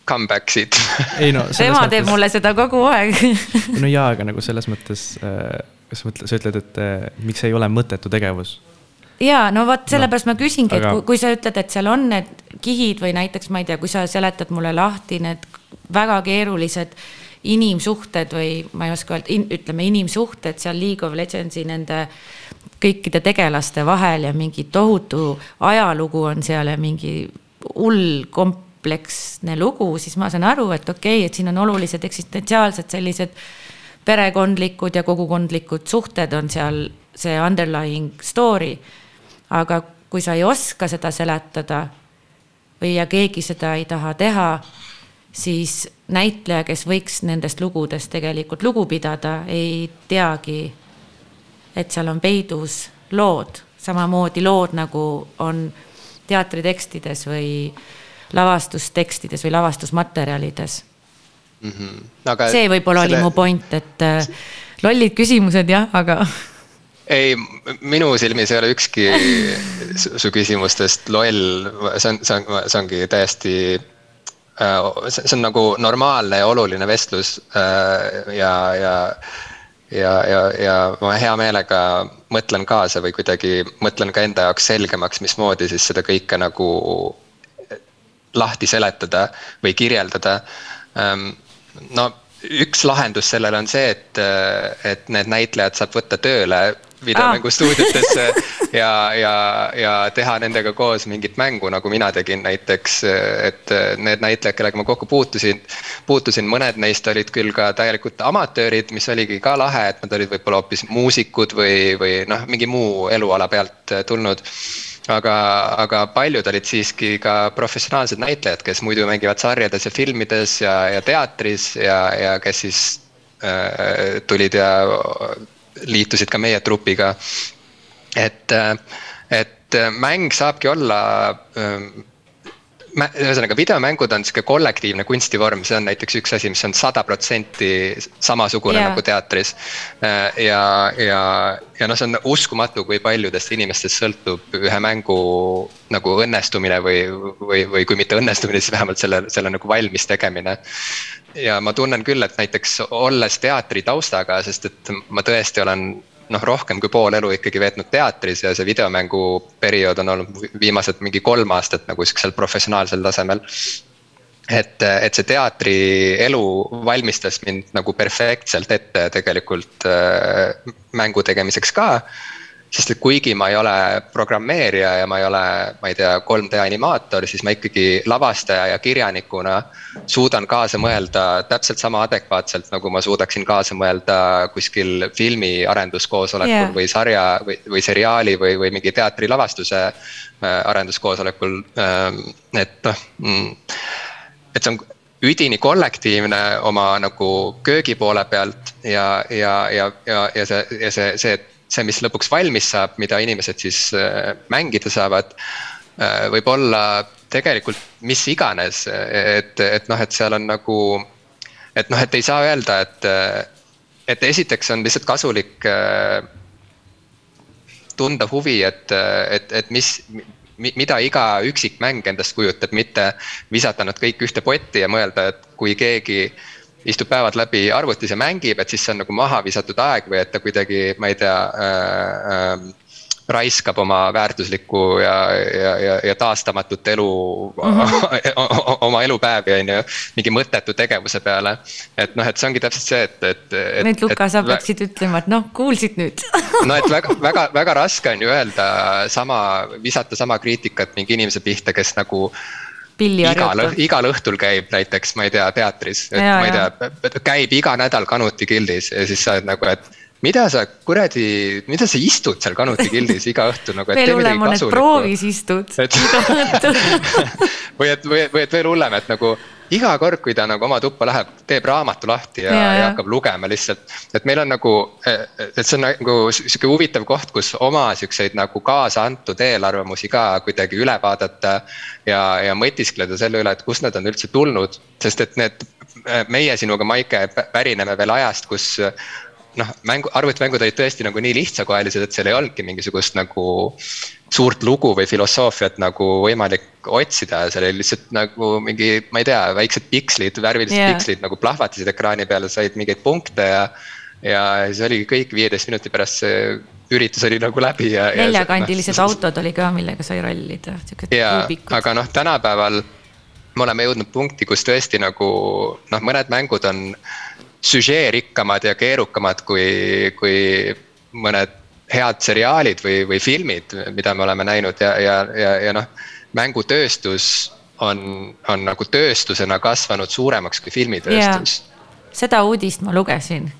comeback siit [LAUGHS] ei no. tema mõttes... teeb mulle seda kogu aeg [LAUGHS] no jaa, aga nagu selles mõttes, äh, kas sa mõtled, sa ütled, et äh, miks ei ole mõttetu tegevus? ja no vot, sellepärast no, ma küsingi, et aga... kui, kui sa ütled, et seal on need kihid või näiteks ma ei tea, kui sa seletad mulle lahti need väga keerulised inimsuhted või ma ei oska öelda in,, ütleme inimsuhted seal League of Legendsi nende kõikide tegelaste vahel ja mingi tohutu ajalugu on seal ja mingi hull kompleksne lugu, siis ma saan aru, et okei okay,, et siin on olulised eksistentsiaalsed sellised perekondlikud ja kogukondlikud suhted on seal see underlying story. aga kui sa ei oska seda seletada või ja keegi seda ei taha teha siis näitleja, kes võiks nendest lugudest tegelikult lugu pidada, ei teagi, et seal on peidus lood, samamoodi lood nagu on teatritekstides või lavastustekstides või lavastusmaterjalides mm. -hmm. Aga see võib-olla selle... oli mu point, et äh, lollid küsimused jah, aga [LAUGHS] ei, minu silmis ei ole ükski su küsimustest loll, see on, see on, see ongi täiesti see, see on nagu normaalne ja oluline vestlus ja, ja ja, ja, ja ma hea meelega mõtlen kaasa või kuidagi mõtlen ka enda jaoks selgemaks, mismoodi siis seda kõike nagu lahti seletada või kirjeldada. Ehm, no üks lahendus sellele on see, et, et need näitlejad saab võtta tööle videomängustuudiotesse ah. ja, ja, ja teha nendega koos mingit mängu, nagu mina tegin näiteks. et need näitlejad, kellega ma kokku puutusin, puutusin, mõned neist olid küll ka täielikult amatöörid, mis oligi ka lahe, et nad olid võib-olla hoopis muusikud või, või noh, mingi muu eluala pealt tulnud aga, aga paljud olid siiski ka professionaalsed näitlejad, kes muidu mängivad sarjades ja filmides ja, ja teatris ja, ja kes siis äh, tulid ja liitusid ka meie trupiga. et, äh, et mäng saabki olla äh, ühesõnaga videomängud on sihuke kollektiivne kunstivorm, see on näiteks üks asi, mis on sada protsenti samasugune yeah. nagu teatris. Äh, ja, ja, ja noh, see on uskumatu, kui paljudest inimestest sõltub ühe mängu nagu õnnestumine või, või, või kui mitte õnnestumine, siis vähemalt selle, selle nagu valmis tegemine. Ja ma tunnen küll, et näiteks olles teatri taustaga, sest et ma tõesti olen noh, rohkem kui pool elu ikkagi veetnud teatris ja see videomängu periood on olnud viimased mingi kolm aastat nagu sihukesel professionaalsel tasemel. et, et see teatrielu valmistas mind nagu perfektselt ette tegelikult äh, mängu tegemiseks ka sest et kuigi ma ei ole programmeerija ja ma ei ole, ma ei tea, 3D animaator, siis ma ikkagi lavastaja ja kirjanikuna suudan kaasa mõelda täpselt sama adekvaatselt, nagu ma suudaksin kaasa mõelda kuskil filmi arenduskoosolekul yeah. või sarja või, või seriaali või, või mingi teatrilavastuse äh, arenduskoosolekul. Ähm, et noh, mm, et see on üdini kollektiivne oma nagu köögi poole pealt ja, ja, ja, ja, ja see, ja see, see, et see, mis lõpuks valmis saab, mida inimesed siis äh, mängida saavad, äh, võib olla tegelikult mis iganes, et, et noh, et seal on nagu. et noh, et ei saa öelda, et, et esiteks on lihtsalt kasulik äh, tunda huvi, et, et, et mis, mida iga üksikmäng endast kujutab, mitte visata nad kõik ühte potti ja mõelda, et kui keegi istub päevad läbi arvutis ja mängib, et siis see on nagu maha visatud aeg või et ta kuidagi, ma ei tea äh,. Äh, raiskab oma väärtuslikku ja, ja, ja, ja taastamatut elu mm, -hmm. [LAUGHS] oma elupäevi, on ju, mingi mõttetu tegevuse peale. et noh, et see ongi täpselt see, et, et, et. nüüd Luka, sa peaksid ütlema, et noh, kuulsid nüüd [LAUGHS] no et väga, väga, väga raske on ju öelda sama, visata sama kriitikat mingi inimese pihta, kes nagu igal, igal õhtul käib näiteks, ma ei tea, teatris, et ja, ma ei tea, käib iga nädal Kanuti gildis ja siis sa oled nagu, et mida sa kuradi, mida sa istud seal Kanuti gildis iga õhtu nagu. veel hullem on, et proovis istud et... [LAUGHS] või et, või, või et veel hullem, et nagu iga kord, kui ta nagu oma tuppa läheb, teeb raamatu lahti ja, ja, ja hakkab lugema lihtsalt. et meil on nagu, et see on nagu sihuke huvitav koht, kus oma siukseid nagu kaasa antud eelarvamusi ka kuidagi üle vaadata. ja, ja mõtiskleda selle üle, et kust nad on üldse tulnud, sest et need, meie sinuga, Maike, pärineme veel ajast, kus noh, mängu, arvutimängud olid tõesti nagu nii lihtsakoelised, et seal ei olnudki mingisugust nagu suurt lugu või filosoofiat nagu võimalik otsida, seal oli lihtsalt nagu mingi, ma ei tea, väiksed pikslid, värvilised yeah. pikslid nagu plahvatasid ekraani peal, said mingeid punkte ja. ja siis oligi kõik, viieteist minuti pärast see üritus oli nagu läbi ja. neljakandilised no, autod oli ka, millega sai rallida, siuksed kuubikud. aga noh, tänapäeval me oleme jõudnud punkti, kus tõesti nagu noh, mõned mängud on süžeerikkamad ja keerukamad kui, kui mõned head seriaalid või, või filmid, mida me oleme näinud ja, ja, ja, ja noh, mängutööstus on, on nagu tööstusena kasvanud suuremaks kui filmitööstus. seda uudist ma lugesin.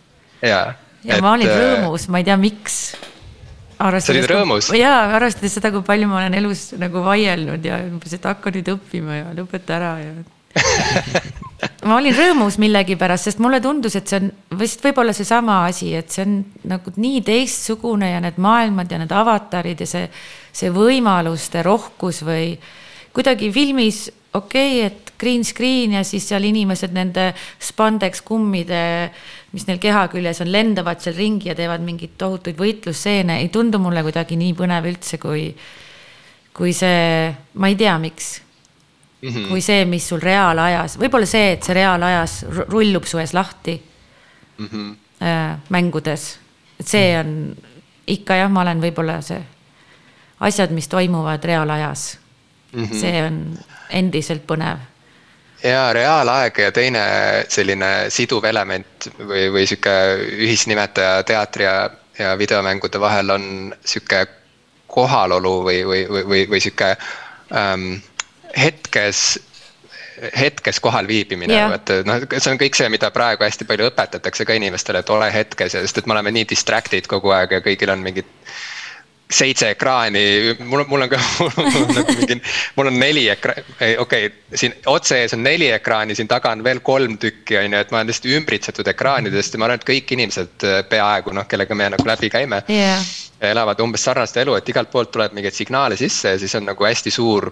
ja, ja et, ma olin äh, rõõmus, ma ei tea, miks. sa olid rõõmus? jaa, arvestades seda, kui palju ma olen elus nagu vaielnud ja umbes, et hakka nüüd õppima ja lõpeta ära ja [LAUGHS] ma olin rõõmus millegipärast, sest mulle tundus, et see on vist võib-olla seesama asi, et see on nagu nii teistsugune ja need maailmad ja need avatarid ja see, see võimaluste rohkus või kuidagi filmis okei okay,, et green screen ja siis seal inimesed nende spandex kummide, mis neil keha küljes on, lendavad seal ringi ja teevad mingeid tohutuid võitlusseene, ei tundu mulle kuidagi nii põnev üldse, kui, kui see, ma ei tea, miks mm -hmm. kui see, mis sul reaalajas, võib-olla see, et see reaalajas rullub su ees lahti mm -hmm. äh, mängudes. et see on ikka jah, ma olen võib-olla see asjad, mis toimuvad reaalajas mm. -hmm. see on endiselt põnev ja reaalaeg ja teine selline siduv element või, või sihuke ühisnimetaja teatri ja, ja videomängude vahel on sihuke kohalolu või, või, või, või, või sihuke ähm, hetkes hetkes kohal viibimine yeah., et noh, see on kõik see, mida praegu hästi palju õpetatakse ka inimestele, et ole hetkes ja sest, et me oleme nii distracted kogu aeg ja kõigil on mingid seitse ekraani, mul on, mul on ka, [LAUGHS] mul on nagu mingi, mul on neli ekraani, okei okay,, siin otse ees on neli ekraani, siin taga on veel kolm tükki, on ju, et ma olen lihtsalt ümbritsetud ekraanidest ja ma arvan, et kõik inimesed äh, peaaegu noh, kellega me nagu läbi käime yeah.. elavad umbes sarnast elu, et igalt poolt tuleb mingeid signaale sisse ja siis on nagu hästi suur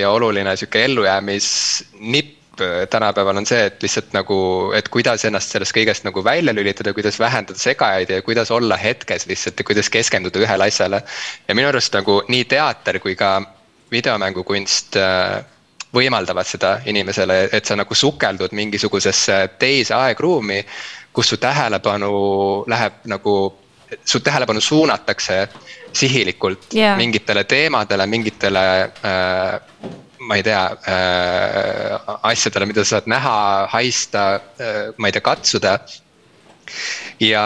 ja oluline sihuke ellujäämisnipp äh, tänapäeval on see, et lihtsalt nagu, et kuidas ennast sellest kõigest nagu välja lülitada, kuidas vähendada segajaid ja kuidas olla hetkes lihtsalt ja kuidas keskenduda ühele asjale. ja minu arust nagu nii teater kui ka videomängukunst äh, võimaldavad seda inimesele, et sa nagu sukeldud mingisugusesse teise aegruumi, kus su tähelepanu läheb nagu su tähelepanu suunatakse sihilikult yeah. mingitele teemadele, mingitele äh, ma ei tea äh,, asjadele, mida sa saad näha, haista äh,, ma ei tea, katsuda. ja,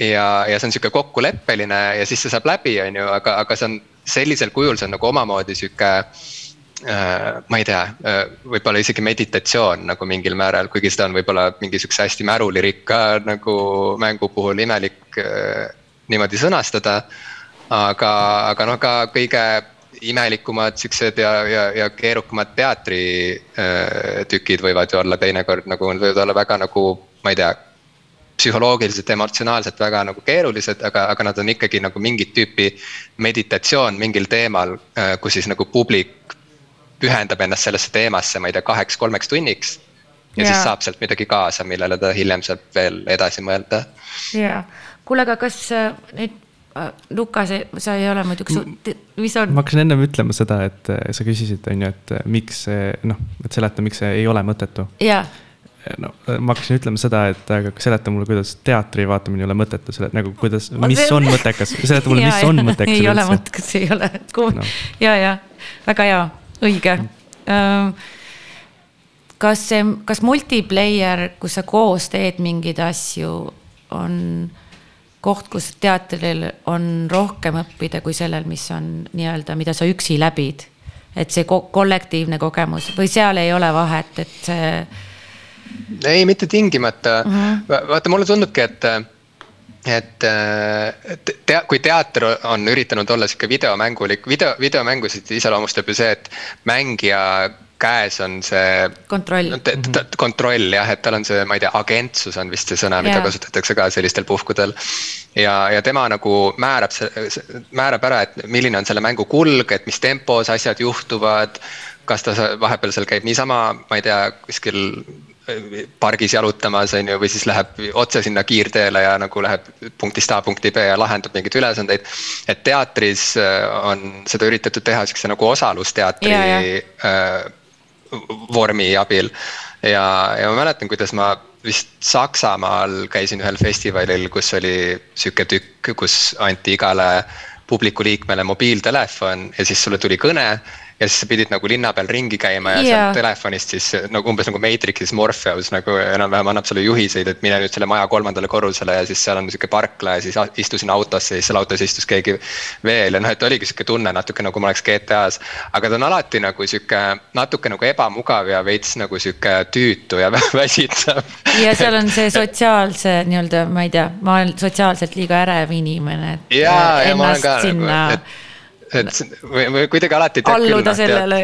ja, ja see on sihuke kokkuleppeline ja siis see saab läbi, on ju, aga, aga see on sellisel kujul, see on nagu omamoodi sihuke äh, ma ei tea, äh, võib-olla isegi meditatsioon nagu mingil määral, kuigi seda on võib-olla mingi sihukese hästi märulirikka nagu mängu puhul imelik äh, niimoodi sõnastada aga, aga noh, ka kõige imelikumad siuksed ja, ja, ja keerukamad teatritükid võivad ju olla teinekord nagu, nad võivad olla väga nagu, ma ei tea. psühholoogiliselt, emotsionaalselt väga nagu keerulised, aga, aga nad on ikkagi nagu mingit tüüpi meditatsioon mingil teemal, kus siis nagu publik pühendab ennast sellesse teemasse, ma ei tea, kaheks-kolmeks tunniks. ja yeah. siis saab sealt midagi kaasa, millele ta hiljem saab veel edasi mõelda. ja, kuule, aga kas nüüd Äh, Luka, sa ei ole muidugi, mis on? ma hakkasin ennem ütlema seda, et äh, sa küsisid, on ju, et äh, miks noh, et seleta, miks see ei ole mõttetu. no ma hakkasin ütlema seda, et aga seleta mulle, kuidas teatri vaatamine ei ole mõttetu, selle nagu kuidas, mis on mõttekas, seleta mulle, mis on mõttekas. ei ole mõttekas, ei ole, no. ja, ja väga hea, õige mm.. kas see, kas multiplayer, kus sa koos teed mingeid asju, on koht, kus teatril on rohkem õppida kui sellel, mis on nii-öelda, mida sa üksi läbid. et see ko kollektiivne kogemus või seal ei ole vahet, et see. ei, mitte tingimata mm, -hmm. vaata, mulle tundubki, et et te, kui teater on üritanud olla sihuke videomängulik, video, videomängusid iseloomustab ju see, et mängija käes on see. kontroll no,. kontroll jah, et tal on see, ma ei tea, agentsus on vist see sõna, mida yeah. kasutatakse ka sellistel puhkudel. ja, ja tema nagu määrab, määrab ära, et milline on selle mängu kulg, et mis tempos asjad juhtuvad. kas ta vahepeal seal käib niisama, ma ei tea, kuskil pargis jalutamas, on ju, või siis läheb otse sinna kiirteele ja nagu läheb punktist A punkti B ja lahendab mingeid ülesandeid. et teatris on seda üritatud teha sihukese nagu osalusteatri ja, ja. Vormi abil. ja, ja ma mäletan, kuidas ma vist Saksamaal käisin ühel festivalil, kus oli sihuke tükk, kus anti igale publiku liikmele mobiiltelefon ja siis sulle tuli kõne ja siis sa pidid nagu linna peal ringi käima ja yeah. sealt telefonist siis nagu umbes nagu Matrixis Morpheus nagu enam-vähem annab sulle juhiseid, et mine nüüd selle maja kolmandale korrusele ja siis seal on sihuke parkla ja siis istusin autosse ja siis seal autos istus keegi veel ja noh, et oligi sihuke tunne natuke nagu ma oleks GTA-s. aga ta on alati nagu sihuke natuke nagu ebamugav ja veits nagu sihuke tüütu ja [LAUGHS] väsitav. ja seal on see sotsiaalse nii-öelda, ma ei tea, ma olen sotsiaalselt liiga ärev inimene. ja, ja ma olen ka nagu, et et või, või kuidagi alati. alluda sellele.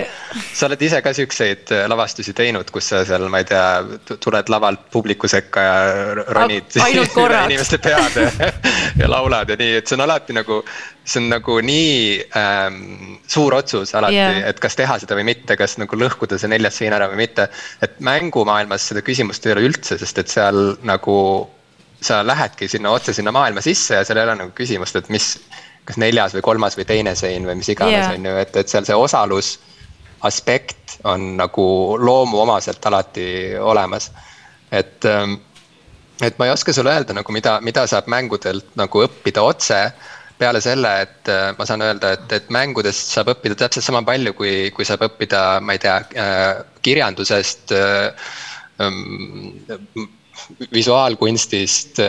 sa oled ise ka siukseid äh, lavastusi teinud, kus sa seal, ma ei tea, tuled lavalt publiku sekka ja ronid [LAUGHS] inimeste peade [LAUGHS] ja laulad ja nii, et see on alati nagu. see on nagu nii ähm, suur otsus alati yeah., et kas teha seda või mitte, kas nagu lõhkuda see neljas sein ära või mitte. et mängumaailmas seda küsimust ei ole üldse, sest et seal nagu sa lähedki sinna otse sinna maailma sisse ja seal ei ole nagu küsimust, et mis kas neljas või kolmas või teine sein või mis iganes yeah., on ju, et, et seal see osalus aspekt on nagu loomuomaselt alati olemas. et, ähm, et ma ei oska sulle öelda nagu mida, mida saab mängudelt nagu õppida otse peale selle, et äh, ma saan öelda, et, et mängudest saab õppida täpselt sama palju, kui, kui saab õppida, ma ei tea, äh, kirjandusest. Visuaalkunstist,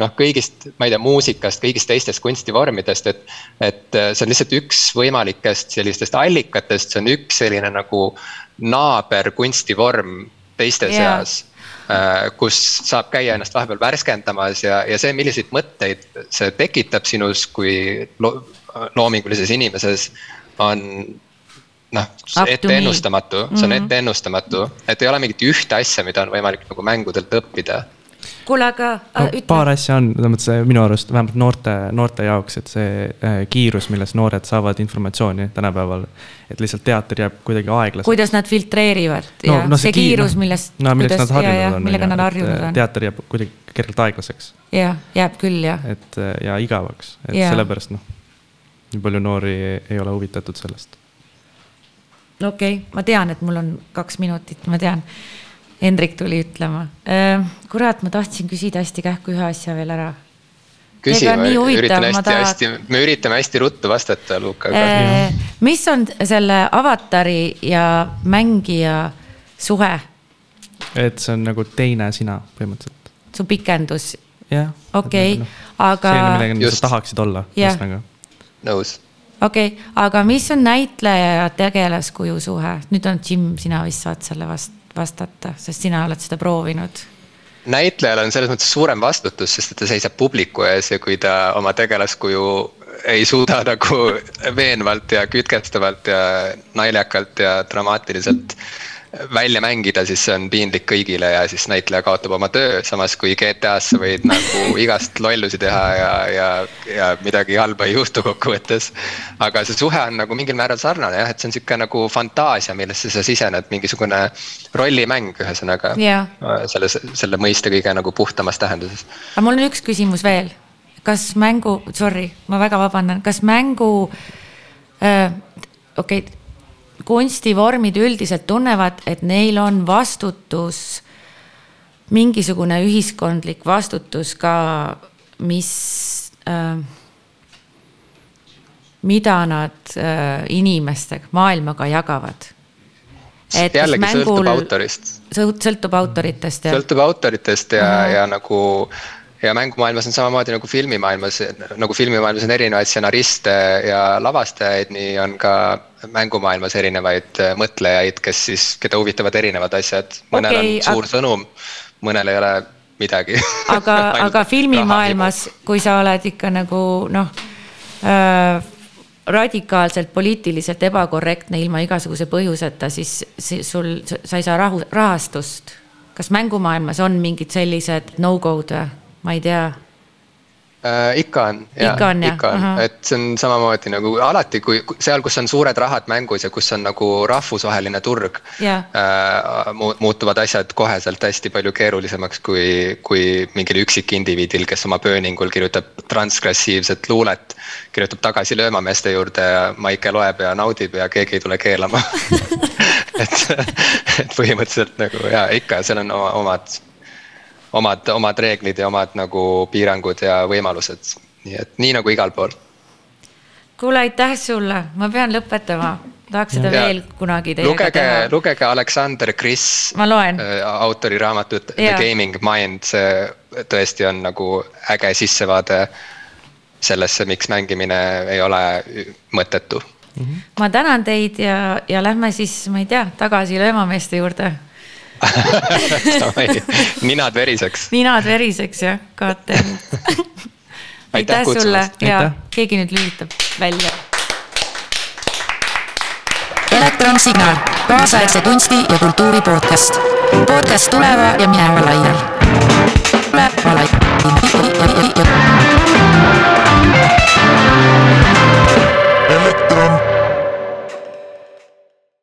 noh, kõigist, ma ei tea, muusikast, kõigist teistest kunstivormidest, et. et see on lihtsalt üks võimalikest sellistest allikatest, see on üks selline nagu naaberkunstivorm teiste yeah. seas Äh, kus saab käia ennast vahepeal värskendamas ja, ja see, milliseid mõtteid see tekitab sinus kui lo loomingulises inimeses, on noh, etteennustamatu, see on mhm. etteennustamatu, et ei ole mingit ühte asja, mida on võimalik nagu mängudelt õppida kuule, aga no, ütle. paar asja on, selles mõttes minu arust vähemalt noorte, noorte jaoks, et see äh, kiirus, milles noored saavad informatsiooni tänapäeval. et lihtsalt teater jääb kuidagi aeglasemaks. kuidas nad filtreerivad no, ja no, see, see kiirus, millest. no millest nad harjunud on. millega nad harjunud on. teater jääb kuidagi kergelt aeglaseks. jah, jääb küll jah. et äh, ja igavaks, et ja. sellepärast noh, nii palju noori ei ole huvitatud sellest. Okei okay., ma tean, et mul on kaks minutit, ma tean Hendrik tuli ütlema. Äh, kurat, ma tahtsin küsida hästi kähku ühe asja veel ära. küsi, ma üritan hästi, tahaks... hästi, me üritame hästi ruttu vastata, Luka. Äh, mis on selle avatari ja mängija suhe? et see on nagu teine sina põhimõtteliselt. su pikendus? jah. okei, noh, aga. selline, millega sa tahaksid olla. nõus okei okay,, aga mis on näitleja ja tegelaskuju suhe? nüüd on Jim, sina vist saad selle vast-, vastata, sest sina oled seda proovinud? näitlejal on selles mõttes suurem vastutus, sest et ta seisab publiku ees ja kui ta oma tegelaskuju ei suuda [LAUGHS] nagu veenvalt ja kütkestavalt ja naljakalt ja dramaatiliselt välja mängida, siis see on piinlik kõigile ja siis näitleja kaotab oma töö, samas kui GTA-s sa võid nagu [LAUGHS] igast lollusi teha ja, ja, ja midagi halba ei juhtu kokkuvõttes. aga see suhe on nagu mingil määral sarnane jah, et see on sihuke nagu fantaasia, millesse sa sisened, mingisugune rollimäng, ühesõnaga yeah.. selles, selle mõiste kõige nagu puhtamas tähenduses. aga mul on üks küsimus veel. kas mängu, sorry, ma väga vabandan, kas mängu äh,, okei okay, kunstivormid üldiselt tunnevad, et neil on vastutus, mingisugune ühiskondlik vastutus ka, mis äh,, mida nad äh, inimestega, maailmaga jagavad. et jällegi mängul, sõltub autorist. sõltub autoritest ja. sõltub autoritest ja uh, -huh. ja nagu ja mängumaailmas on samamoodi nagu filmimaailmas, nagu filmimaailmas on erinevaid stsenariste ja lavastajaid, nii on ka mängumaailmas erinevaid mõtlejaid, kes siis, keda huvitavad erinevad asjad. mõnel okay, on suur aga... sõnum, mõnel ei ole midagi. aga [LAUGHS] aga filmimaailmas, kui sa oled ikka nagu noh äh, radikaalselt poliitiliselt ebakorrektne ilma igasuguse põhjuseta, siis, siis sul, sa ei saa rahu, rahastust. kas mängumaailmas on mingid sellised no-go'd või? ma ei tea äh,. ikka on, jaa, ikka on, ikka on, et see on samamoodi nagu alati, kui seal, kus on suured rahad mängus ja kus on nagu rahvusvaheline turg yeah.. Äh, muutuvad asjad koheselt hästi palju keerulisemaks, kui, kui mingil üksikindiviidil, kes oma pööningul kirjutab transgressiivset luulet. kirjutab tagasi löömameeste juurde ja Maike loeb ja naudib ja keegi ei tule keelama [LAUGHS] et, et põhimõtteliselt nagu jaa, ikka seal on oma, omad omad, omad reeglid ja omad nagu piirangud ja võimalused, nii et nii nagu igal pool. kuule, aitäh sulle, ma pean lõpetama, tahaks seda ja, veel kunagi teiega lugege, teha. lugege Aleksander Kris äh, autori raamatut ja. The Gaming Mind, see tõesti on nagu äge sissevaade sellesse, miks mängimine ei ole mõttetu mm. -hmm. ma tänan teid ja, ja lähme siis, ma ei tea, tagasi löömameeste juurde [LAUGHS] ninad veriseks. ninad veriseks jah, KTM [LAUGHS] aitäh sulle ja keegi nüüd lülitab välja. elektronsignaal, kaasaegse kunsti ja kultuuri podcast. podcast tuleva ja mineva lainel. tuleva lainel.